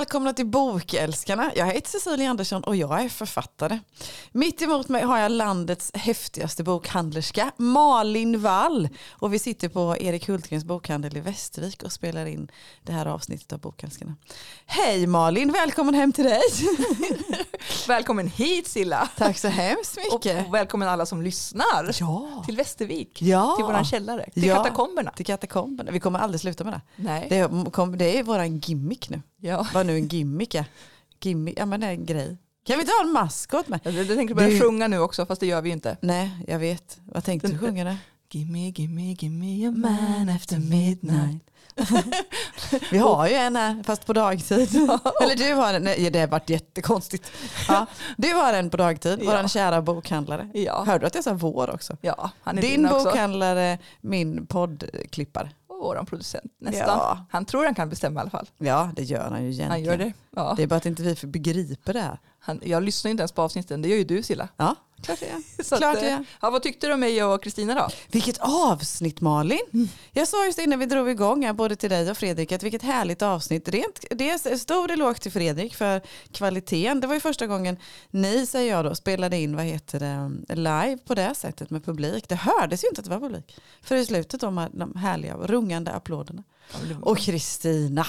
välkomna till Bokälskarna. Jag heter Cecilia Andersson och jag är författare. Mitt emot mig har jag landets häftigaste bokhandlerska, Malin Wall. Och vi sitter på Erik Hultgrens bokhandel i Västervik och spelar in det här avsnittet av Bokälskarna. Hej Malin, välkommen hem till dig. välkommen hit Silla. Tack så hemskt mycket. Och välkommen alla som lyssnar ja. till Västervik, ja. till våran källare, till ja. katakomberna. Till katakomberna. Vi kommer aldrig sluta med det. Nej. Det, är, det är våran gimmick nu. Ja. Vad nu en gimmick är. Gimmick, ja men det är en grej. Kan vi inte ha en maskot med? Jag, jag tänkte börja du... sjunga nu också fast det gör vi inte. Nej, jag vet. Vad tänkte du sjunga nu? Gimme, gimme, gimme a man after midnight. vi har ju en här fast på dagtid. Eller du har en, nej, det har varit jättekonstigt. Ja, du har en på dagtid, ja. vår kära bokhandlare. Ja. Hörde du att jag sa vår också? Ja, han är din också. bokhandlare, min poddklippare vår producent nästan. Ja. Han tror han kan bestämma i alla fall. Ja det gör han ju egentligen. Han gör det. Ja. Det är bara att inte vi begriper det här. Han, jag lyssnar inte ens på avsnitten, det gör ju du Silla. Ja, klart det Så klart att, det ja, Vad tyckte du om mig och Kristina då? Vilket avsnitt Malin. Mm. Jag sa just innan vi drog igång både till dig och Fredrik, att vilket härligt avsnitt. Rent, det är stor eloge till Fredrik för kvaliteten. Det var ju första gången ni, säger jag då, spelade in vad heter det, live på det sättet med publik. Det hördes ju inte att det var publik. För i slutet de, de härliga rungande applåderna. Och Kristina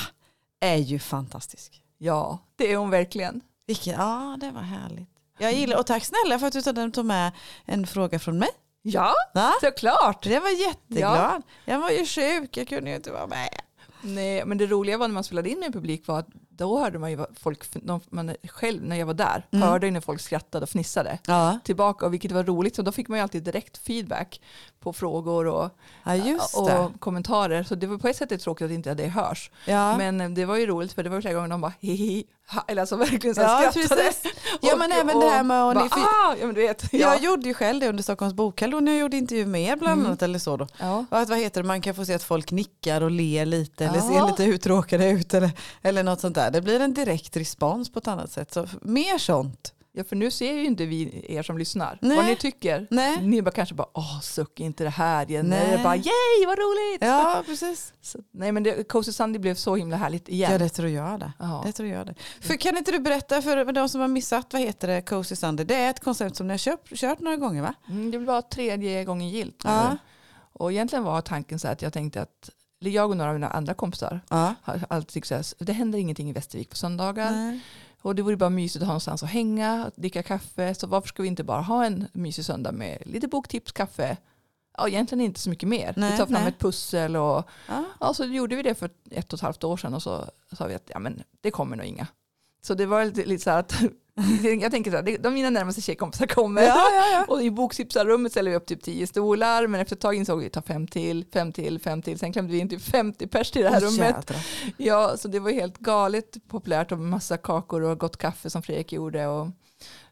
är ju fantastisk. Ja, det är hon verkligen. Vilket, ja, det var härligt. Jag gillar, och tack snälla för att du tog med en fråga från mig. Ja, Va? såklart. Jag var jätteglad. Ja. Jag var ju sjuk, jag kunde ju inte vara med. Nej, men det roliga var när man spelade in med publik var att då hörde man ju folk, man själv när jag var där, mm. hörde ju när folk skrattade och fnissade ja. tillbaka, och vilket var roligt. Så då fick man ju alltid direkt feedback på frågor och, ja, och kommentarer. Så det var på ett sätt tråkigt att inte det hörs. Ja. Men det var ju roligt för det var flera gånger de bara hihi, eller alltså verkligen så ja, skrattade. Precis. Ja men även det här med att ah, ja, men du vet, ja. Jag gjorde ju själv det under Stockholms bokhandel när jag gjorde intervju med er bland mm. annat eller så då. Ja. Och att, vad heter det, man kan få se att folk nickar och ler lite eller ser lite uttråkade ut eller, eller något sånt där. Det blir en direkt respons på ett annat sätt. Så mer sånt. Ja för nu ser ju inte vi er som lyssnar Nej. vad ni tycker. Nej. Ni bara kanske bara åh suck inte det här igen. Nej. Eller bara yay vad roligt. Ja precis. Så, nej men det, Cozy Sunday blev så himla härligt igen. Ja det tror jag det. Ja. det, tror jag det. För kan inte du berätta för de som har missat vad heter det Cozy Sunday. Det är ett koncept som ni har kört, kört några gånger va? Mm, det var tredje gången gilt. Ja. Och egentligen var tanken så att jag tänkte att jag och några av mina andra kompisar ja. har alltid tyckt så här, det händer ingenting i Västervik på söndagar. Nej. Och det vore bara mysigt att ha någonstans att hänga, dricka kaffe. Så varför ska vi inte bara ha en mysig söndag med lite boktips, kaffe. Ja, egentligen inte så mycket mer. Nej, vi tar fram nej. ett pussel och ja. ja, så gjorde vi det för ett och ett halvt år sedan och så sa vi att ja, men det kommer nog inga. Så det var lite, lite så här att jag tänker så här, de mina närmaste tjejkompisar kommer. Ja, ja, ja. och i boktipsarrummet ställer vi upp typ tio stolar. Men efter ett tag insåg vi att ta fem till, fem till, fem till. Sen klämde vi in typ 50 pers till det här oh, rummet. Jädra. Ja, så det var helt galet populärt och massa kakor och gott kaffe som Fredrik gjorde. Och,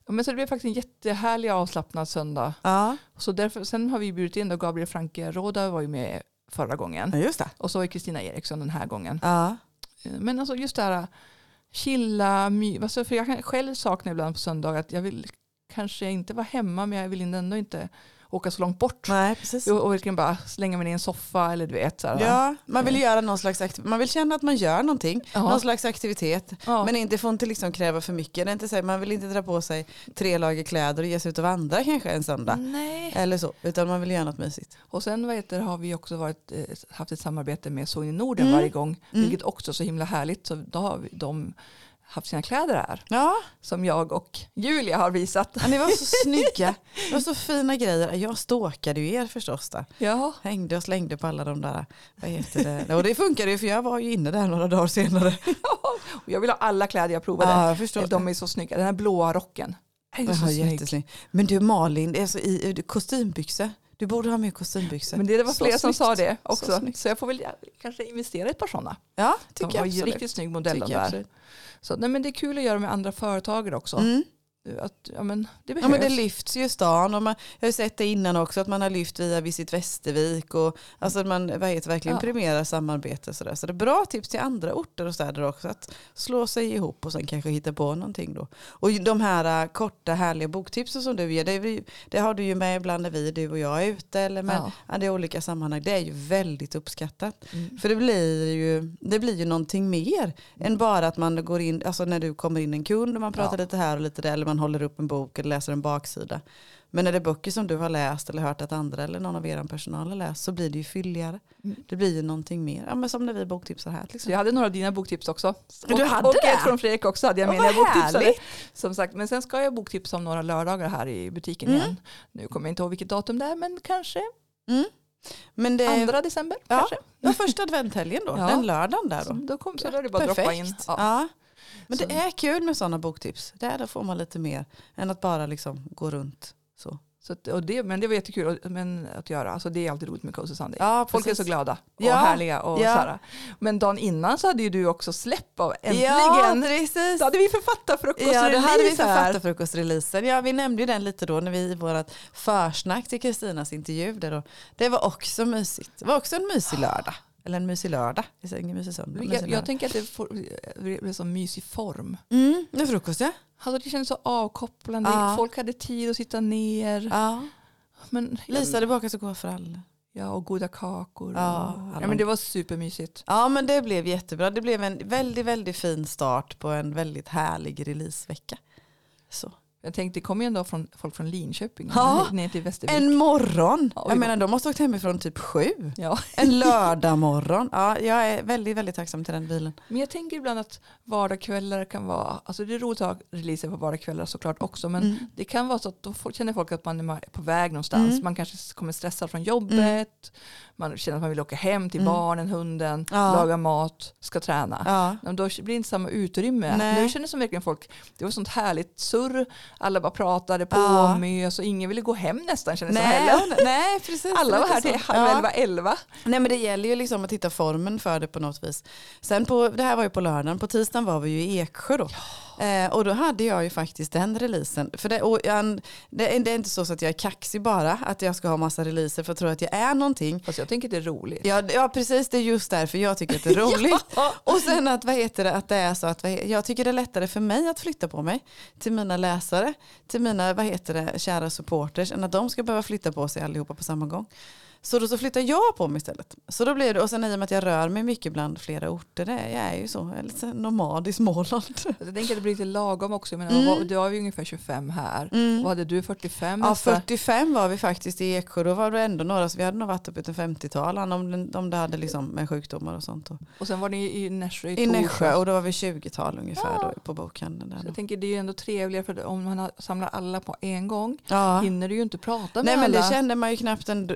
men så det blev faktiskt en jättehärlig avslappnad söndag. Ja. Så därför, sen har vi bjudit in då Gabriel Franke Råda var ju med förra gången. Ja, just det. Och så är Kristina Eriksson den här gången. Ja. Men alltså just det här chilla, my, alltså för jag kan själv sakna ibland på söndag att jag vill kanske inte vara hemma men jag vill ändå inte åka så långt bort. Nej, precis. Och, och verkligen bara slänga mig ner i en soffa eller du vet. Så här, ja, man vill göra någon slags. Man vill känna att man gör någonting. Ja. Någon slags aktivitet. Ja. Men inte får inte liksom kräva för mycket. Det är inte så här, man vill inte dra på sig tre lager kläder och ge sig ut och vandra kanske en söndag. Nej. Eller så. Utan man vill göra något mysigt. Och sen vad heter, har vi också varit, eh, haft ett samarbete med i Norden Mm. varje gång. Mm. Vilket också är så himla härligt. Så då har vi, de haft sina kläder här. Ja, Som jag och Julia har visat. ja ni var så snygga. Det var så fina grejer. Jag stalkade ju er förstås där. Ja, Hängde och slängde på alla de där, vad heter det? Och det funkade ju för jag var ju inne där några dagar senare. och jag vill ha alla kläder jag provade. Ja, jag förstår. De är så snygga. Den här blåa rocken. är så Jaha, snygg. Men du Malin, det är så i, i kostymbyxor. Du borde ha med kostymbyxor. Men det var Så flera som sa det också. Så Så, jag får väl kanske investera i ett par sådana. Ja, tycker jag absolut. riktigt snygg modell där. Så, nej, men det är kul att göra med andra företagare också. Mm. Att ja, men det behövs. Ja men det lyfts ju i stan och man, jag har ju sett det innan också att man har lyft via Visit Västervik och alltså man vad heter, verkligen Ja. premierar samarbete sådär. Så det är bra tips till andra orter och städer också att slå sig ihop och sen kanske hitta på någonting då. Och de här äh, korta härliga boktipsen som du ger, det, är vi- det har du ju med ibland när vi, du och jag är ute eller med Ja. ja. i olika sammanhang. Det är ju väldigt uppskattat. Mm. För det blir ju, det blir ju någonting mer än bara att man går in, alltså när du kommer in en kund och man pratar Ja. lite här och lite där eller man håller upp en bok eller läser en baksida. Men när det är böcker som du har läst eller hört att andra eller någon av er personal har läst så blir det ju fylligare. Mm. Det blir ju någonting mer. Ja, men som när vi boktipsar här exempel. jag hade några av dina boktips också. Du och, hade och det? ett från Fredrik också hade jag Ja, med när jag vad boktipsade. härligt. Som sagt, men sen ska jag boktipsa om några lördagar här i butiken Mm. igen. Nu kommer jag inte ihåg vilket datum det är men kanske Mm. Men det är andra december. Ja. Kanske. ja, första adventhelgen då, Ja. den lördagen där Så då. då, kom, så då är det bara att droppa in. Ja. Ja. Men det är kul med sådana boktips. Där får man lite mer än att bara liksom gå runt så. Så att, och det, men det var jättekul och- men, att göra. Alltså, det är alltid roligt med Cozy Sunday. Ja, Folk är så glada och Ja. härliga. Och Ja. så här. Men dagen innan så hade ju du också släpp av äntligen. Ja, precis. Då hade vi författarfrukost Ja, hade vi författarfrukostreleasen. Ja, vi nämnde ju den lite då när vi i vårt försnack till Kristinas intervju. Där då. Det var också mysigt. Det var också en mysig lördag. Eller en mysig lördag. Säger ingen mysig söndag. mysig Jag, jag tänker att det blir så mysig form. Mm, med frukost ja. Alltså det kändes så avkopplande. Ja. Folk hade tid att sitta ner. ja. Men, Lisa, det bakar så för alla. Ja, och goda kakor. Ja, och, ja, men det var supermysigt. Ja, men det blev jättebra. Det blev en väldigt, väldigt fin start på en väldigt härlig releasevecka. Så. Jag tänkte, det kom ju ändå från, folk från Linköping Ja, ner till Västervik. En morgon. Ja, Jag menar, de måste ha åkt hemifrån typ sju. Ja. En lördag morgon. Ja, jag är väldigt, väldigt tacksam till den bilen. Men jag tänker ibland att vardagskvällar kan vara, alltså det är roligt att ha releaser på vardagskvällar såklart också, men Mm. det kan vara så att då känner folk att man är på väg någonstans. Mm. Man kanske kommer stressad från jobbet, man känner att man vill åka hem till Mm. barnen, hunden, Ja. laga mat, ska träna. Ja. Då blir det inte samma utrymme. Nej. Nu känner som verkligen folk, det var sånt härligt surr, alla bara pratade på Ja. och mös och ingen ville gå hem nästan kändes det som heller. nej, precis. Alla var här till halv Ja. elva, elva. Nej men det gäller ju liksom att hitta formen för det på något vis. Sen på, det här var ju på lördagen, på tisdagen var vi ju i Eksjö då. Eh, och då hade jag ju faktiskt den releasen. För det, och jag, det, är- det är inte så att jag är kaxig bara, att jag ska ha massa releaser för att tro att jag är någonting. Fast jag tänker att det är roligt. Ja, ja precis, det är just därför jag tycker att det är roligt. Och sen att, vad heter det, att det är så att jag tycker det är lättare för mig att flytta på mig till mina läsare, till mina vad heter det, kära supporters, än att de ska behöva flytta på sig allihopa på samma gång. Så då så flyttar jag på mig istället. Så då blir det, och sen i och med att jag rör mig mycket bland flera orter, det, är- jag är ju så, jag är lite nomad i Småland. Jag tänker att det blir lite lagom också. Menar, Mm. Du har ju ungefär 25 här. Mm. Vad hade du, 45 Ja, nästa? 45 var vi faktiskt i Eksjö, då var det ändå några, så vi hade nog varit uppe till 50-tal, om, om det hade liksom med sjukdomar och sånt. Och. Sen var ni i Nässjö i I Nässjö och då var vi 20-tal ungefär Ja. då på bokhandeln. Där Så jag tänker det är ju ändå trevligare för om man samlar alla på en gång Ja. hinner du ju inte prata med Nej men alla. det kände man ju knappt ändå,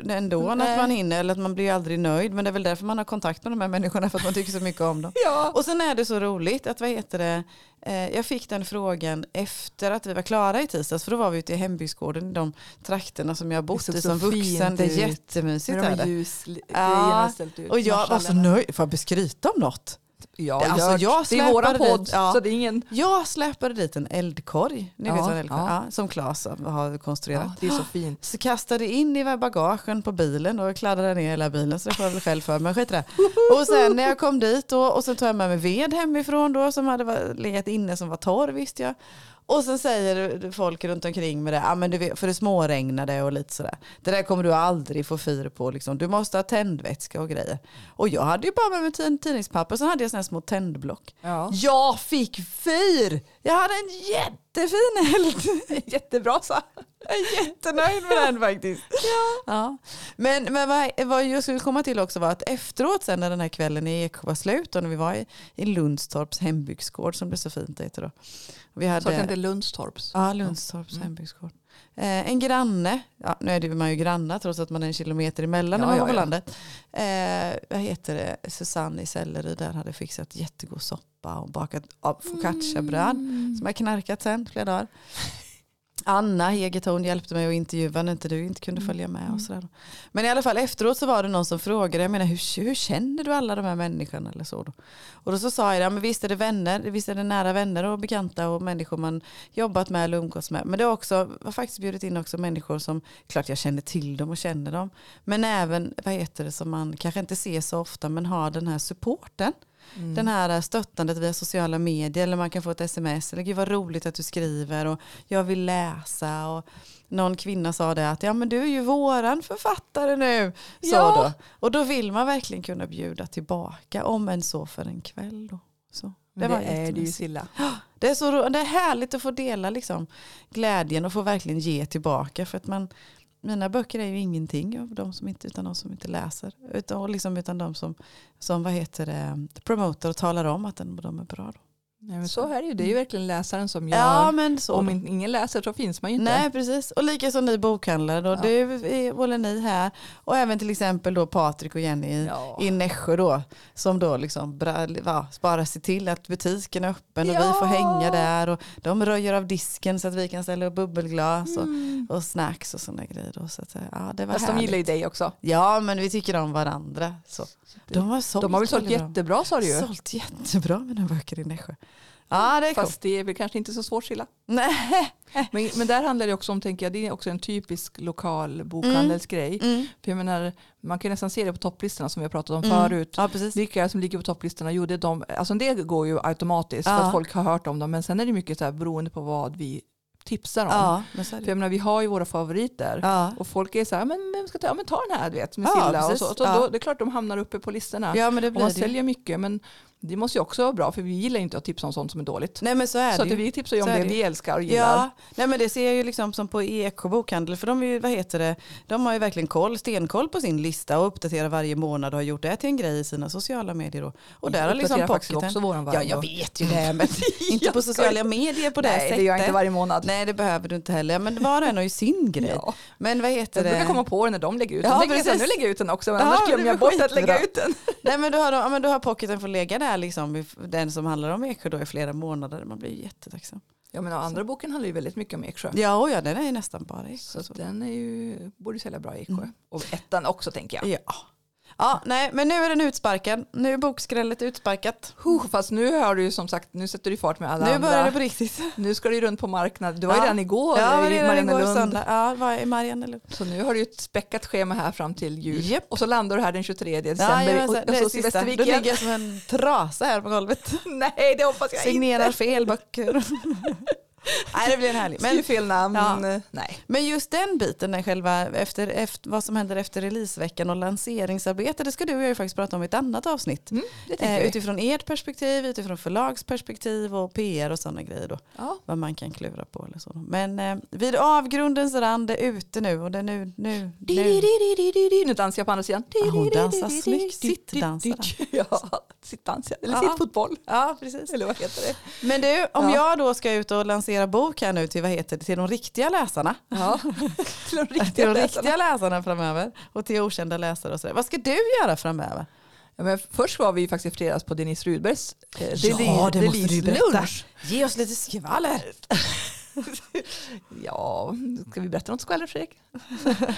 ändå Nej. att man hinner, eller att man blir aldrig nöjd. Men det är väl därför man har kontakt med de här människorna, för att man tycker så mycket om dem. Ja. Och sen är det så roligt att, vad heter det, eh, jag fick den frågan efter att vi var klara i tisdags, för då var vi ute i hembygdsgården i de trakterna som jag har bott i som vuxen. Det är jättemysigt. med de ställt ut. Och jag var så nöjd, får jag beskryta om något? Ja, Det- alltså, jag det är släpade podd dit, ja. så det är ingen... Jag släpade dit en eldkorg, ni Ja, vet en eldkorg ja. som Claes har konstruerat. Det är så fint. Så kastade in i bagagen på bilen och kladdade ner hela bilen så det får jag väl själv för men skit det. Och sen när jag kom dit då, och så tog jag med mig ved hemifrån då som hade legat inne som var torr visste jag. Och sen säger folk runt omkring med det, ah, men du vet, för det småregnade och lite sådär. Det där kommer du aldrig få fyr på, liksom. du måste ha tändvätska och grejer. Och jag hade ju bara med mig tid- tidningspapper, så hade jag sådana små tändblock. Ja. Jag fick fyr! Jag hade en jättefin eld. Jättebra så. Jag är jättenöjd med den faktiskt. Ja. Men, men vad, vad jag skulle komma till också var att efteråt sen när den här kvällen i Eksjö var slut och när vi var i, i Lundstorps hembygdsgård som det så fint heter då. Vi Så att det hade, är Lundstorps. ja, Lundstorps Mm. hembygdsgård. Eh, en granne, ja, nu är det, man ju grannar trots att man är en kilometer emellan Ja, när man ja, var på ja. landet. Eh, vad heter det, Susanne i Selleryd där hade fixat jättegod soppa och bakat focacciabröd Mm. som har knarkat sen flera dagar. Anna Hegertorn hjälpte mig att intervjua när inte du inte kunde Mm. följa med. Och sådär. Men i alla fall efteråt så var det någon som frågade, jag menar, hur, hur känner du alla de här människorna? Eller så då? Och då så sa jag, ja, men visst är det vänner, visst är det nära vänner och bekanta och människor man jobbat med eller umgås med. Men det har också, jag har faktiskt bjudit in också människor som, klart jag känner till dem och känner dem. Men även, vad heter det, som man kanske inte ser så ofta men har den här supporten. Mm. Den här stöttandet via sociala medier eller man kan få ett sms eller gud vad roligt att du skriver och jag vill läsa och någon kvinna sa det att ja men du är ju våran författare nu. Så Ja. då. Och då vill man verkligen kunna bjuda tillbaka om en så för en kväll. Då. Så. Var det är det ju. Silla. Det är, så, det är härligt att få dela liksom, glädjen och få verkligen ge tillbaka. För att man, mina böcker är ju ingenting av de som inte, utan de som inte läser. Utan, liksom, utan de som, som vad heter det, promotar och talar om att de är bra. Då. Nej, men så är det ju. Det är ju verkligen läsaren som gör. Ja men så. Om ingen läser så finns man ju inte. Nej precis. Och lika som ni bokhandlare då. Ja. Det är, håller ni här. Och även till exempel då Patrik och Jenny i, Ja. i Nässjö då. Som då liksom va, bara ser till att butiken är öppen och vi får hänga där. Och de röjer av disken så att vi kan ställa upp bubbelglas och, Mm. och snacks och sådana grejer. Då. Så att, ja, det var Fast de härligt. gillar ju dig också. Ja men vi tycker om varandra. Så. De har, sålt De har väl sålt jättebra sa du ju. Sålt jättebra mina böcker i Nässjö. Ja det är. Fast det är väl kanske inte så svårt Silla. Nej. Men, men där handlar det också om, tänker jag, det är också en typisk lokal bokhandelsgrej. Mm. För jag menar, man kan nästan se det på topplistorna som vi har pratat om Mm. förut. Ja precis. Vilka som ligger på topplistorna, jo det är de, alltså det går ju automatiskt för Ja. att folk har hört om dem. Men sen är det mycket så här beroende på vad vi tipsar om. Ja, men För jag menar, vi har ju våra favoriter. Ja. Och folk är så här, men vem ska ta, ja, men ta den här du vet, med Ja, Silla. Och så, Ja. då, det är klart de hamnar uppe på listorna. ja men det och blir man det säljer mycket, men det måste ju också vara bra, för vi gillar inte att tipsa om sånt som är dåligt. Nej men så är så det att ju. vi tipsar ju om Så det det vi älskar och gillar. Ja, nej men det ser jag ju liksom som på Eksjö bokhandel för de är ju, vad heter det, de har ju verkligen koll, stenkoll på sin lista och uppdaterar varje månad och har gjort det till en grej i sina sociala medier då. Och där har liksom pocketen, också våran ja varje jag år. vet ju det men inte Jag på sociala medier på det Nej, sättet. det gör jag inte varje månad. Nej det behöver du inte heller, men var och en har ju sin grej. Ja. Men vad heter Jag brukar det? komma på det när de lägger ut den. Ja, Ja, jag nu lägger jag ut den också, men Ja, annars glömmer det jag bort att lägga ut den. Nej men då har, ja, men då har pocketen fått lägga där liksom, den som handlar om Eksjö då i flera månader. Man blir ju jättetacksam. Ja, men andra boken handlar ju väldigt mycket om Eksjö. Ja, och ja den är ju nästan bara Eksjö. Så så. den är ju, borde sälja bra i Eksjö. Mm. Och ettan också tänker jag. Ja. Ja, nej men nu är den utsparkad. Nu är bokskrället utsparkat. Huh, fast nu har du ju som sagt, nu sätter du fart med alla Nu andra. börjar det på riktigt. Nu ska du ju runt på marknaden. Du var ju Ja. redan igår Ja, men i Mariannelund. Ja, var i Mariannelund. Så nu har du ju ett späckat schema här fram till jul. Japp. Och så landar du här den 23 Ja, december jajamensan, och, och är så sista. Då ligger jag som en trasa här på golvet. Nej, det hoppas jag Signerar inte. fel böcker. nej, det blir en härlig. Men, fel namn. Ja. Nej. men just den biten, den själva efter, efter, vad som händer efter releaseveckan och lanseringsarbete, det ska du och jag ju faktiskt prata om i ett annat avsnitt. Mm, Eh, utifrån ert perspektiv, utifrån förlagsperspektiv och PR och sådana grejer då. Ja. Vad man kan klura på eller så. Men eh, vid avgrundens rand är ute nu och det är nu, nu, nu. Nu dansar jag på andra sidan. Ja, hon dansar snyggt. Sittdansar. Ja, sittdans. ja. Eller sittfotboll. Ja, precis. Eller vad heter det? Men du, om Ja. jag då ska ut och lansera bok här nu till, vad heter det, till de riktiga läsarna. Ja. till de till riktiga de läsarna. riktiga läsarna framöver och till okända läsare och sådär. Vad ska du göra framöver? Ja, men först var vi ju faktiskt i fredags på Denise Rudbergs eh, Ja, det måste du berätta. lunch. Ge oss lite skvaller. Ja, ska vi berätta något skvaller Fredrik?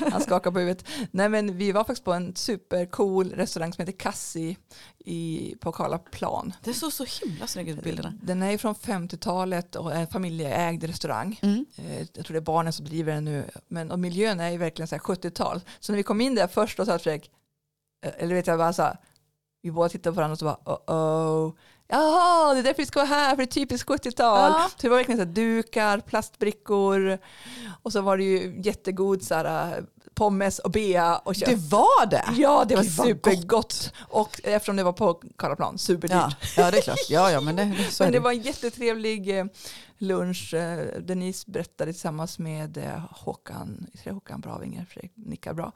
Han skakar på huvudet. Nej men vi var faktiskt på en supercool restaurang som heter Cassi i, på Karlaplan. Det såg så himla snyggt ut bilderna. Den är från 50-talet och är en familjeägd restaurang. Mm. Eh, Jag tror det är barnen som driver den nu. Men och miljön är ju verkligen så här 70-tal. Så när vi kom in där först och sa Fredrik, eh, eller vet jag bara så här, vi båda tittade på varandra och så bara oh oh. Jaha, det är därför vi ska vara här, för det är typiskt 70-tal. Ja. Så det var verkligen så här, dukar, plastbrickor och så var det ju jättegod så här, pommes och bea och kött. Det var det? Ja, det var supergott. Och eftersom det var på Karlaplan, superdyrt. Ja, ja det är klart. Ja, ja men det, är Men det det. var en jättetrevlig eh, lunch. Eh, Denise berättade tillsammans med eh, Håkan, det Håkan Bravinger, Fredrik nickar bra,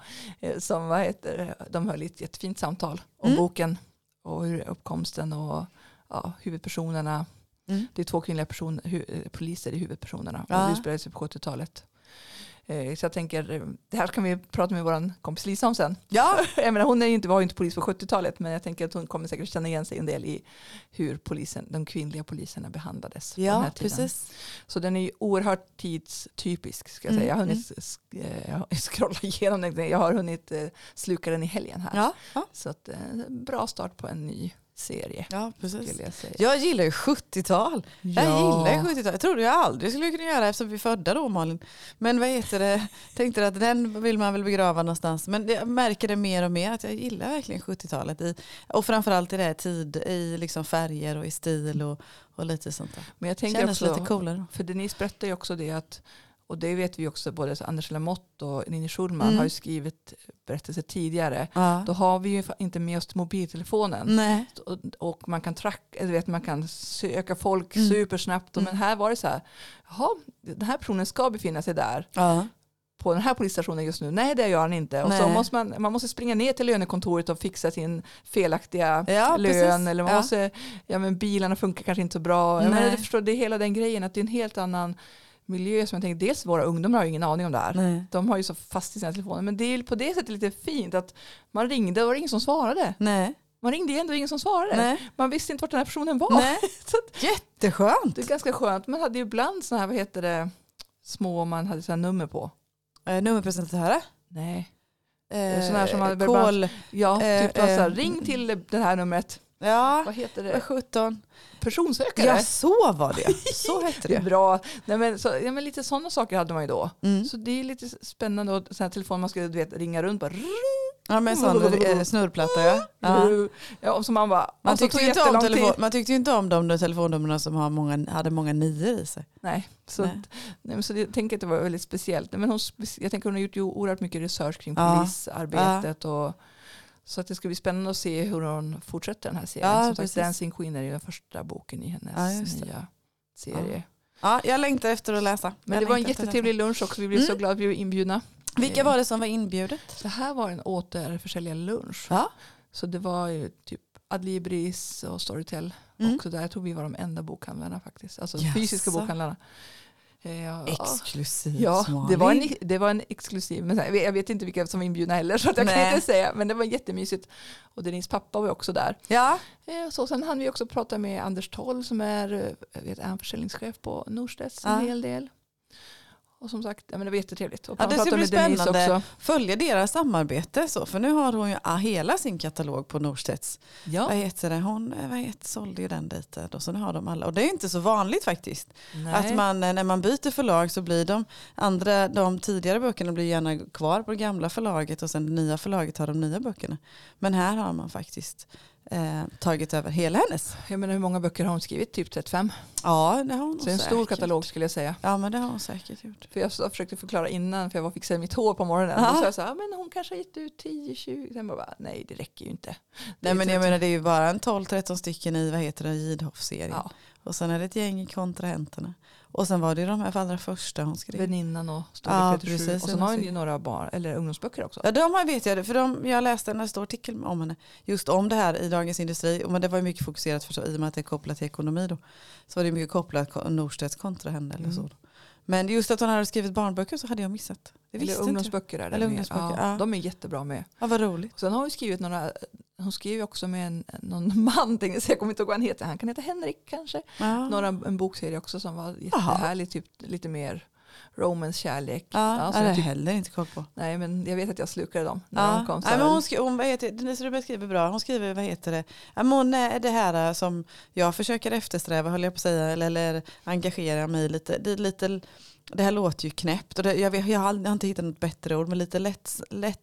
som vad heter, det? de höll ett jättefint samtal om Mm. boken och hur uppkomsten och ja, huvudpersonerna. Mm. Det är två kvinnliga person, hu, poliser i huvudpersonerna Ja. och det sig på 70-talet. Eh, Så jag tänker, eh, det här kan vi prata med vår kompis Lisa om sen. Ja, Jag menar, hon är inte, var ju inte polis på 70-talet men jag tänker att hon kommer säkert känna igen sig en del i hur polisen, de kvinnliga poliserna behandlades på den här ja tiden. precis. Så den är ju oerhört tidstypisk ska jag säga. Jag har Mm, hunnit sk- eh, scrolla igenom den, jag har hunnit sluka den i helgen här. Ja, ja. Så att, bra start på en ny serie ja precis. jag. Jag gillar ju 70-tal. Jag gillar ju 70-tal. Jag trodde jag aldrig skulle kunna göra eftersom vi är födda då Malin. Men vad heter det, tänkte att den vill man väl begrava någonstans. Men jag märker det mer och mer att jag gillar verkligen 70-talet. I, och framförallt i det här tid, i liksom färger och i stil och, och lite sånt där. Men jag tänker Kändes också, lite coolare. för Denise berättar ju också det att och det vet vi också, både Anders Lamotte och Ninni Schulman Mm. har ju skrivit berättelser tidigare. Ja. Då har vi ju inte med oss mobiltelefonen. Nej. Och, man kan tracka, eller vet, man kan söka folk Mm. supersnabbt. Och Mm. Men här var det så här, jaha, den här personen ska befinna sig där. Ja. på den här polisstationen just nu. Nej det gör han inte. Och så måste man, man måste springa ner till lönekontoret och fixa sin felaktiga Ja, lön. precis. Eller man måste, ja men bilarna funkar kanske inte så bra. Nej. du förstår, det är hela den grejen att det är en helt annan miljö som jag tänker, dels våra ungdomar har ju ingen aning om det här. Nej. De har ju så fast i sina telefoner. Men det är på det sättet lite fint att man ringde och det var ingen som svarade. Nej. Man ringde igen och ingen som svarade. Nej. Man visste inte vart den här personen var. Nej. Så att Jätteskönt. det är ganska skönt. Man hade ju ibland sådana här, vad heter det, små man hade sådana nummer på. Eh, nummerpresentatörer. Nej. Eh, Sån här som man- kol. Ja, typ eh, eh, ring till det här numret. Ja, Vad heter det? 17. Personsökare. Ja, så var det. Så hette det bra. Nej, men, så, ja, men lite sådana saker hade man ju då. Mm. Så det är lite spännande och sån här telefon man du vet, ringa runt bara. Ja, med en sån eh, snurrplatta ja. ja. Ja, och så man bara. Man, och så tyckte ju inte om telefon, man tyckte ju inte om de telefonnumren som har många, hade många nior i sig. Nej, så, Nej. Att, nej, men så det, jag tänker att det var väldigt speciellt. Men hon, jag tänker hon har gjort ju oerhört mycket research kring Ja. polisarbetet. Och, så att det ska bli spännande att se hur hon fortsätter den här serien. Ja, Som sagt. Dancing Queen är den första boken i Ja, hennes det. nya serie. Ja, jag längtar efter att läsa. Men Jag det var en jättetrevlig lunch också. Vi blev så Mm. glada att vi blev inbjudna. Vilka var det som var inbjudet? Det här var en återförsäljarlunch. Ja. Så det var ju typ Adlibris och Storytel. Mm. Också där. Jag tror vi var de enda bokhandlarna faktiskt. Alltså Jaså. fysiska bokhandlarna. Eh, ja. Exklusivt Ja, det var, en, det var en exklusiv, men jag vet- jag vet inte vilka som var inbjudna heller så jag kan Nej. inte säga. Men det var jättemysigt. Och Denise pappa var också där. Ja, Eh, Så sen hann vi också prata med Anders Toll som är, eh, vet, är han försäljningschef på Norstedts en Ja. hel del. Och som sagt, ja, men det var jättetrevligt. Och Ja, det ska bli spännande. också. följa deras samarbete så. För nu har hon ju ah, hela sin katalog på Norstedts. Ja. Vad heter det? Hon eh, vad heter, sålde ju den dit. eh, Och så nu har de alla. Och det är inte så vanligt faktiskt. Nej. Att man, eh, när man byter förlag så blir de andra, de tidigare böckerna blir gärna kvar på det gamla förlaget och sen det nya förlaget har de nya böckerna. Men här har man faktiskt eh, tagit över hela hennes. Jag menar hur många böcker har hon skrivit? Typ 35. Ja, det har hon Så det är en säkert. stor katalog skulle jag säga. Ja, men det har hon säkert gjort. För jag så- försökte förklara innan för jag var fixade mitt hår på morgonen. Ja. Då sa jag så här, "Ja, men hon kanske har gett ut 10-20. Sen bara, nej det räcker ju inte. Nej, men jag 30. menar det är ju bara en 12-13 stycken i vad heter det, Gidhoff-serien. Ja, Och sen är det ett gäng i kontrahenterna. Och sen var det de här allra första hon skrev. Väninnan och Ja, 37. precis, och sen har hon ju några barn, eller ungdomsböcker också. Ja, de har vet jag, för de, jag läste en stor artikel om henne, just om det här i Dagens Industri. Men det var ju mycket fokuserat för så, i och med att det är kopplat till ekonomi då. Så var det mycket kopplat ko- Norstedts kontra henne eller Mm. så. Men just att hon hade skrivit barnböcker så hade jag missat. Det Eller visste ungdomsböcker är det Eller ungdomsböcker, Ja, ja. De är jättebra med. Ja, vad roligt. Sen har hon skrivit några, hon skrev ju också med en, någon man, tänkte jag kommer inte ihåg vad han heter, han kan heta Henrik kanske. Ja. Några, en bokserie också som var jättehärlig, typ lite mer romance, kärlek. Ja, Ja, har jag tyck- heller inte koll på. nej men jag vet att jag slukade dem när Ja. de kom. Så Nej, men hon, skri- hon, vad heter, Denise Rubin skriver bra. Hon skriver, vad heter det? Ja, hon är det här som jag försöker eftersträva, höll jag på att säga, eller, eller engagera mig lite. Det, är lite. det här låter ju knäppt och det, jag, jag, har, aldrig- jag har inte hittat något bättre ord, men lite lätt, lätt,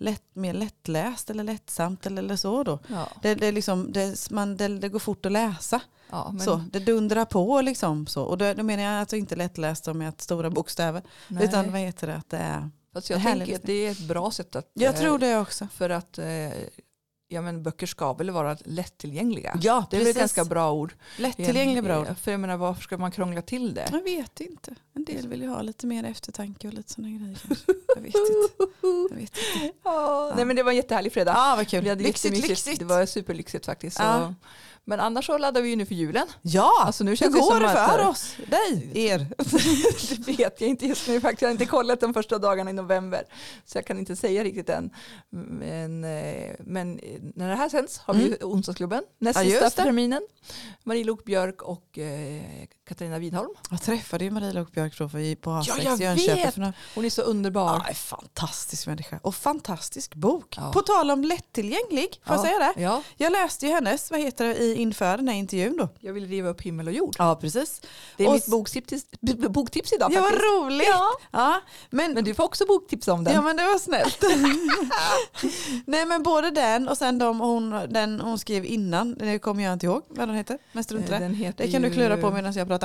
lätt, mer lättläst eller lättsamt eller, eller så då. ja, Det, det, liksom, det, man, det, det går fort att läsa. ja, men, så, det dundrar på liksom. Så. Och då, då menar jag alltså inte lättläst som med stora bokstäver. nej. Utan vad heter det? Att det är, Fast jag tänker att det är ett bra sätt att jag eh, tror det också. För att eh, ja, men böcker ska väl vara lättillgängliga. Ja, Det är väl ett ganska bra ord. Lättillgänglig bra ord. För jag menar varför ska man krångla till det? Jag vet inte. En del vill ju ha lite mer eftertanke och lite sådana grejer. Jag vet inte. Jag vet inte. Ja, nej men det var en jättehärlig fredag. Ja, vad kul. Vi hade Lyxigt, lyxigt. Det var superlyxigt faktiskt. Så. Men annars så laddar vi ju nu för julen. Ja, Alltså, nu hur känns det går som det att- för oss? Dig, er. Det vet jag inte just nu faktiskt. Jag har inte kollat de första dagarna i november. Så jag kan inte säga riktigt än. Men, eh, men när det här sänds har vi ju onsdagsklubben. Näst Mm. Ja, sista för det. terminen. Marie Lok Björk och eh, Katarina Widholm. Jag träffade ju Marie Lok Björk då för- på A6 Ja, jag i Jönköping. vet. Hon är så underbar. Ja, fantastisk människa. Och fantastisk bok. Ja. På tal om lättillgänglig, får jag Ja, säga det? Ja, Jag läste ju hennes, vad heter det, i, inför den här intervjun då. jag vill riva upp himmel och jord. Ja, precis. Det är Och mitt boktips, boktips idag Ja, vad roligt. Ja. Ja, men, Men du får också boktips om den. ja, men det var snällt. Nej, men både den och sen de hon, den hon skrev innan, det kommer jag inte ihåg vad den heter, men strunt i det. Den heter Det kan du ju- klura på medan jag pratar.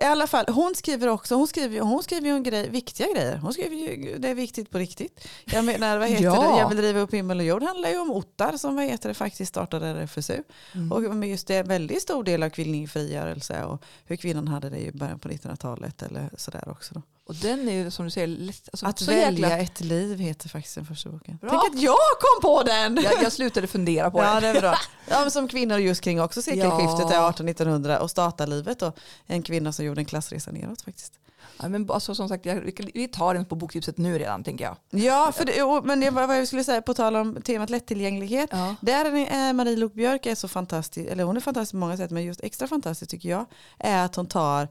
I alla fall, hon skriver också, hon skriver, hon skriver ju en grej, viktiga grejer. Hon skriver ju, det är viktigt på riktigt. Jag menar, vad heter Ja. det, Jag vill driva upp himmel och jord handlar ju om Ottar som vad heter det, faktiskt startade RFSU. Mm. Och just det, en väldigt stor del av kvinnlig frigörelse och hur kvinnan hade det i början på 1900-talet eller sådär också. Då. Och den är ju som du säger, lätt- alltså, Att välja jäkla... ett liv heter faktiskt den första boken. Bra. Tänk att jag kom på den! Jag, jag slutade fundera på Ja det. det är bra. Ja, men som kvinnor just kring också sekelskiftet Ja. är 1800-1900 och statarlivet då. En kvinna som gjorde en klassresa neråt faktiskt. Ja, men alltså, som sagt, jag, vi- vi tar den på boktipset nu redan tänker jag. Ja, för det, och- men det var vad jag skulle säga på tal om temat lättillgänglighet. Ja. Där är Marie Lok Björk är så fantastisk, eller hon är fantastisk på många sätt, men just extra fantastisk tycker jag, är att hon tar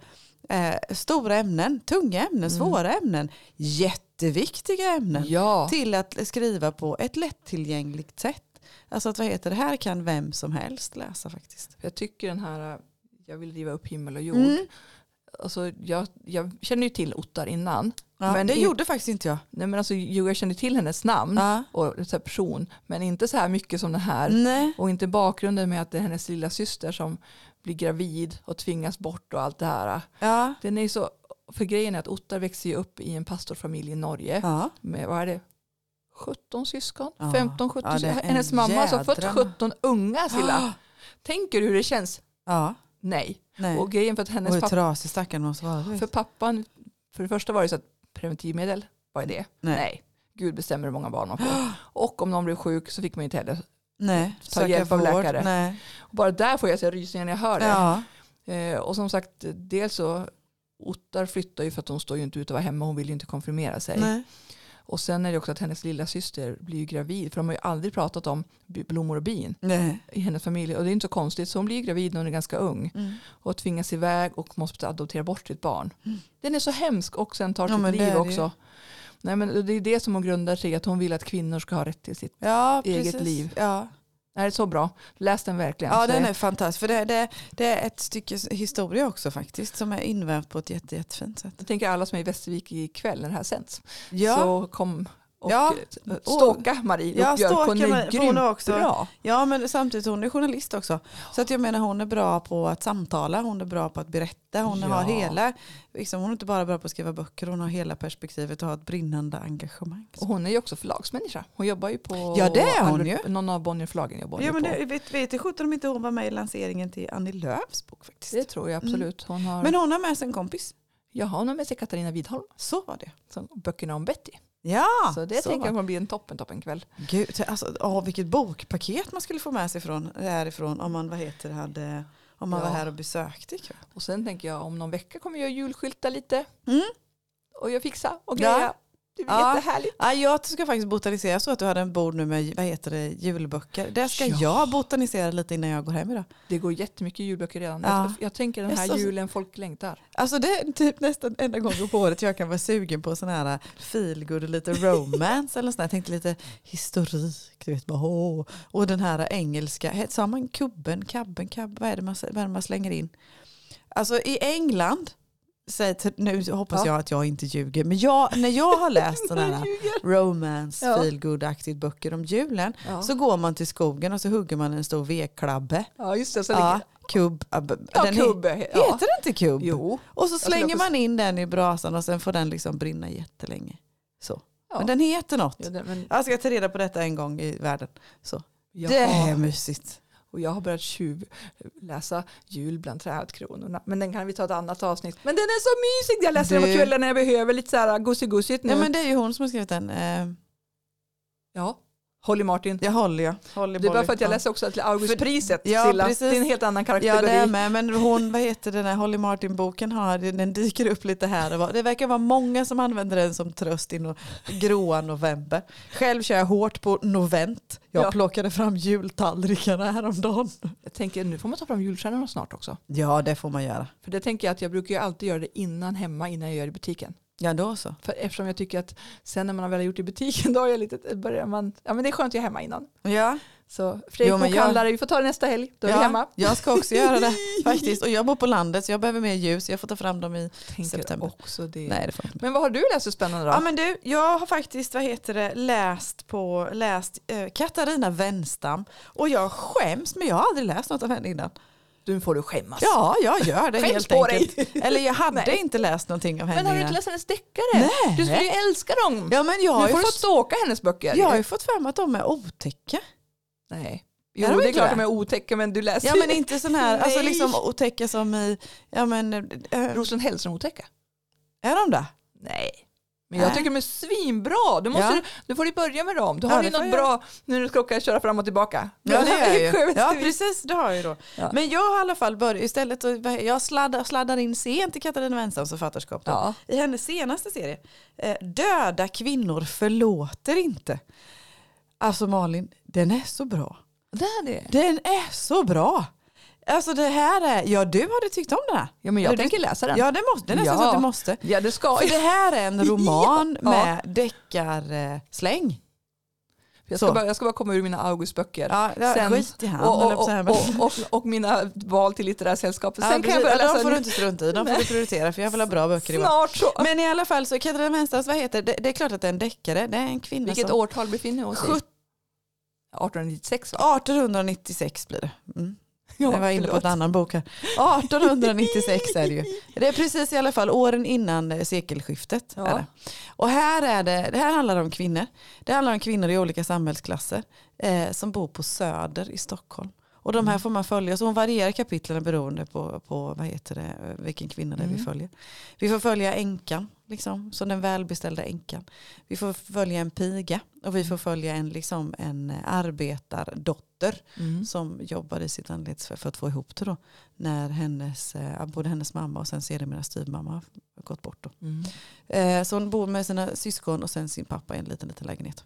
eh, stora ämnen, tunga ämnen, svåra ämnen, jätteviktiga ämnen Ja. till att skriva på ett lättillgängligt sätt. Alltså att vad heter det, här kan vem som helst läsa faktiskt. Jag tycker den här, äh, jag vill riva upp himmel och jord. Mm. Alltså, jag, jag känner ju till Ottar innan. Ja, Men det i- gjorde faktiskt inte jag. Nej, men alltså, jo, jag känner till hennes namn Ja. och så person. Men inte så här mycket som den här. Nej. Och inte bakgrunden med att det är hennes lilla syster som blir gravid och tvingas bort och allt det här. Ja. Den är så, för grejen är att Ottar växer ju upp i en pastorfamilj i Norge. Ja. Med, vad är det? 17 syskon? Ja. 15, 17 Ja, syskon. en Hennes mamma har alltså fött jädrana. 17 unga Silla. Tänker du hur det känns? ja. Nej. Nej. Och grejen för att Och hennes hur pappa, trasig stackarn måste vara. för pappan, för det första var det så att preventivmedel, vad är det? Nej. Gud bestämmer hur många barn man får. Och om någon blev sjuk så fick man inte heller. Nej. Ta söka hjälp av vård. läkare. Nej. Och bara där får jag så rysningar när jag hör det. Ja. Eh, och som sagt, dels så Ottar flyttar ju för att hon står ju inte ut och vara hemma, hon vill ju inte konfirmera sig. Nej. Och sen är det också att hennes lilla syster blir gravid, för de har ju aldrig pratat om blommor och bin Nej. i hennes familj. Och det är inte så konstigt, så hon blir gravid när hon är ganska ung Mm. och tvingas iväg och måste adoptera bort sitt barn. Den är så hemsk och sen tar Ja, sitt liv också. Nej, men det är det som hon grundar sig i, att hon vill att kvinnor ska ha rätt till sitt. Ja, Eget precis. liv. Ja, Det här är så bra, läs den verkligen. ja den är fantastisk. För det, det, det är ett stycke historia också faktiskt som är invävt på ett jätte, jättefint sätt. Jag tänker alla som är i Västervik ikväll när det här sänds. Ja, Så kom och Ja. eh, ståka Marie Ja, Luckbjörk. Hon stalka är grymt också- bra. ja, men samtidigt hon är journalist också. Så att jag menar hon är bra på att samtala, hon är bra på att berätta, hon Ja. har hela, liksom, hon är inte bara bra på att skriva böcker, hon har hela perspektivet och har ett brinnande engagemang. Och hon är ju också förlagsmänniska. Hon jobbar ju på Ja, det är hon ju. någon av Bonnierförlagen. Jobbar Ja, men på. det, vet, vet sjutton om inte hon var med i lanseringen till Annie Lööfs bok faktiskt. det tror jag absolut. Hon har, Men hon har med sig en kompis. ja, hon har med sig Katarina Widholm. Så var det. Som böckerna om Betty. Ja, så det tänker var jag kommer bli en toppen toppen kväll. Gud, alltså, åh, vilket bokpaket man skulle få med sig från, härifrån om man, vad heter det, hade, om man Ja. var här och besökte ikväll. Och sen tänker jag om någon vecka kommer jag julskylta lite. Mm. Och jag fixa och Ja. Det Ja. jättehärligt. Ja, jag ska faktiskt botanisera så att du hade en bord nu med vad heter det, julböcker. Där ska Ja. jag botanisera lite innan jag går hem idag. Det går jättemycket julböcker redan. Ja. Jag, jag tänker den här så- julen folk längtar. Alltså det är typ nästan enda gången på året jag kan vara sugen på sån här feelgood och lite romance eller sånt där. Jag tänkte lite historik, du vet bara åh. Och den här engelska, sa man kubben, kabben, kabb, vad är det man, vad är det man slänger in? Alltså i England, säg till, nu hoppas Ja. jag att jag inte ljuger, men jag, när jag har läst sådana här romance, Ja. feelgood-aktigt böcker om julen Ja. så går man till skogen och så hugger man en stor vedklabbe. ja, just det. Så Ja, kubb. ja, den. Ja. Heter det inte kubb? Jo. Och så slänger man in den i brasan och sen får den liksom brinna jättelänge. Så. Men den heter något. Ja, det, men, Jag ska ta reda på detta en gång i världen. Så. Det är mysigt. Och jag har börjat tjuv läsa Jul bland trädkronorna. Men den kan vi ta ett annat avsnitt. Men den är så mysig. Jag läser den Du- på kvällen när jag behöver lite så här gosigt-gosigt nu. Ja, men det är ju hon som har skrivit den. Eh, ja. Holly Martin. Jag håller jag. Holly Det är bara för att jag Ja. läser också till Augustpriset, Ja, Silla. precis. Det är en helt annan Ja det är med, men hon, vad heter den här Holly Martin-boken har, den dyker upp lite här och var. Det verkar vara många som använder den som tröst i no, gråa november. Själv kör jag hårt på novent. Jag Ja. plockade fram jultallrikarna häromdagen. Jag tänker nu får man ta fram julstjärnorna snart också. Ja det får man göra. För det tänker jag att jag brukar ju alltid göra det innan hemma innan jag gör det i butiken. Ja då så. För eftersom jag tycker att sen när man har väl gjort det i butiken då har jag lite, börjar man, ja men det är skönt jag är hemma innan. Ja, Så Fredrik men jag- bokhandlare, vi får ta det nästa helg, då är ja vi hemma. jag ska också göra det faktiskt. Och jag bor på landet så jag behöver mer ljus. Jag får ta fram dem i Tänker september. också det. Nej det får. Men vad har du läst så spännande då? Ja men du, jag har faktiskt vad heter det, läst på läst eh, Katarina Wenstam och jag skäms men jag har aldrig läst något av henne innan. Du får du skämmas. Ja, jag gör det Skäms helt på enkelt. dig. Eller jag hade Nej. inte läst någonting av henne Men har du inte läst hennes deckare? Nej. Du skulle ju älska dem. Ja men jag har, nu får du fått, stalka hennes böcker. jag har ju fått för mig att de är otäcka. Nej. Jo de det är klart det? de är otäcka men du läser Ja men inte sån här, alltså liksom otäcka som i, ja men, äh, Rosen Hellström otäcka. är de det? Nej. Men jag tycker de är svinbra. Du, måste, Ja. du får ju börja med dem. Du Ja, har det ju något bra när du ska åka köra fram och tillbaka. Ja det är jag ju. Ja precis, det har jag ju då. Ja. Men jag har i alla fall börjat, istället, jag sladdar, sladdar in sent i Katarina Wenstams författarskap. Ja. I hennes senaste serie, eh, Döda kvinnor förlåter inte. Alltså Malin, den är så bra. Det är det. Den är så bra. Alltså det här är, ja du hade tyckt om den här. Ja men jag du- tänker läsa den. Ja det måste, det är nästan Ja. så att du måste. Ja det ska För det här är en roman Ja. med deckarsläng. Jag ska, bara, jag ska bara komma ur mina Augustböcker. Ja, ja, Sen- skit i han. och, och, och, och, mina val till litterära sällskapet. Ja, Sen kan jag börja Ja, läsa de får du inte strunta i, de får du prioritera för jag vill ha bra böcker snart så. Men i alla fall så Katarina Wenstams, vad heter det? Det är klart att det är en deckare. Det är en kvinna Vilket som... årtal befinner vi oss i? 1896 va? 1896 blir det. Mm. Ja, jag var inne på en annan bok här. 1896 är det ju. Det är precis i alla fall åren innan eh, sekelskiftet. Ja. Och här, är det, det här handlar om kvinnor. Det handlar om kvinnor i olika samhällsklasser eh, som bor på Söder i Stockholm. Och de här Mm. får man följa, så hon varierar kapitlen beroende på, på vad heter det, vilken kvinna det är vi Mm. följer. Vi får följa änkan, liksom, som den välbeställda änkan. Vi får följa en piga och vi får följa en, liksom, en arbetardotter Mm. som jobbar i sitt anletsfär för att få ihop det då. När hennes, eh, både hennes mamma och sen sedermera styvmamma har gått bort. Då. Mm. Eh, så hon bor med sina syskon och sen sin pappa i en liten, liten lägenhet.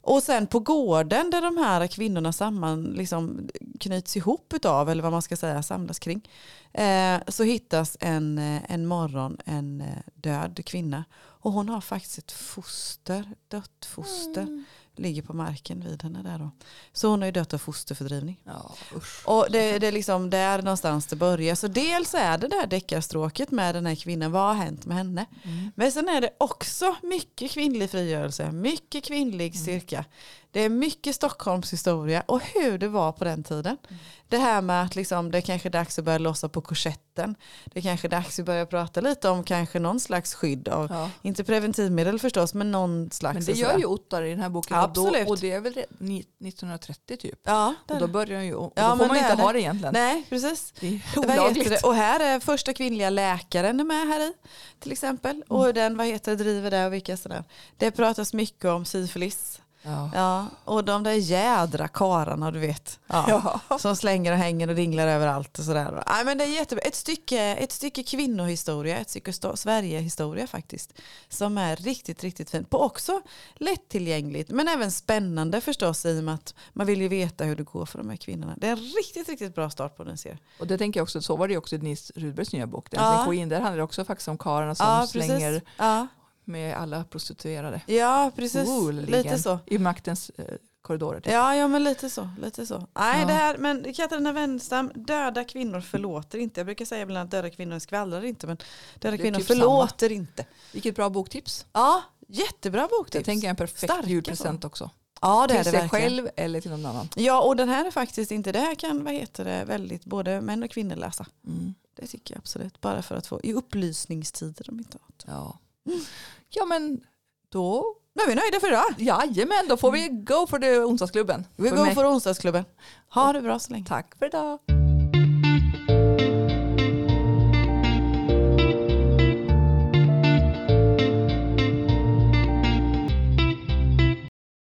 Och sen på gården där de här kvinnorna samman liksom knyts ihop utav, eller vad man ska säga, samlas kring. Eh, så hittas en, en morgon en död kvinna. Och hon har faktiskt ett foster, dött foster, Mm. Ligger på marken vid henne där då. Så hon har ju dött av fosterfördrivning. Ja, usch. Och det, det är liksom där någonstans det börjar. Så dels är det där deckarstråket med den här kvinnan, vad har hänt med henne? Mm. Men sen är det också mycket kvinnlig frigörelse, mycket kvinnlig Mm. styrka. Det är mycket Stockholms historia och hur det var på den tiden. Mm. Det här med att liksom, det kanske är dags att börja lossa på korsetten. Det kanske är dags att börja prata lite om kanske någon slags skydd av, Ja. inte preventivmedel förstås, men någon slags. Men det och gör ju Ottar i den här boken. Och, Absolut. då, och det är väl re- ni- 1930 typ. Ja, Och då börjar ju, och Ja, då får man det inte ha det. egentligen. Nej, precis. Det är olagligt. Och här är första kvinnliga läkaren med här i till exempel. Mm. Och den vad heter driver det och vilka sådär. Det pratas mycket om syfilis. Ja. Ja, och de där jädra kararna du vet. Ja. Ja. Som slänger och hänger och dinglar överallt och sådär. Nej, men det är jättebra. Ett stycke, ett stycke kvinnohistoria, ett stycke sto- Sverigehistoria faktiskt. Som är riktigt, riktigt fint. På också lättillgängligt men även spännande förstås i och med att man vill ju veta hur det går för de här kvinnorna. Det är en riktigt, riktigt bra start på den serien. Och det tänker jag också, så var det ju också i Denise Rudbergs nya bok. Den Ja. in där handlar det också faktiskt om karlarna som slänger med alla prostituerade. ja precis. Oerligen. Lite så. I maktens eh, korridorer. Typ. Ja, ja, men lite så. Lite så. Nej, Ja. det här, men Katarina Wenstam, döda kvinnor förlåter inte. Jag brukar säga ibland att döda kvinnor skvallrar inte, men döda är kvinnor typ förlåter inte. Vilket bra boktips. Ja, jättebra boktips. tänker jag är en perfekt Starka julpresent också. Ja, det är Till det sig verkligen. själv eller till någon annan. Ja, och den här är faktiskt inte, det här kan, vad heter det, väldigt både män och kvinnor läsa. Mm. Det tycker jag absolut. Bara för att få, i upplysningstider om inte annat. Ja. Ja men då, är vi nöjda för idag. jajamän, då får vi go for the onsdagsklubben. Vi går för onsdagsklubben. Ha det bra så länge. Tack för idag.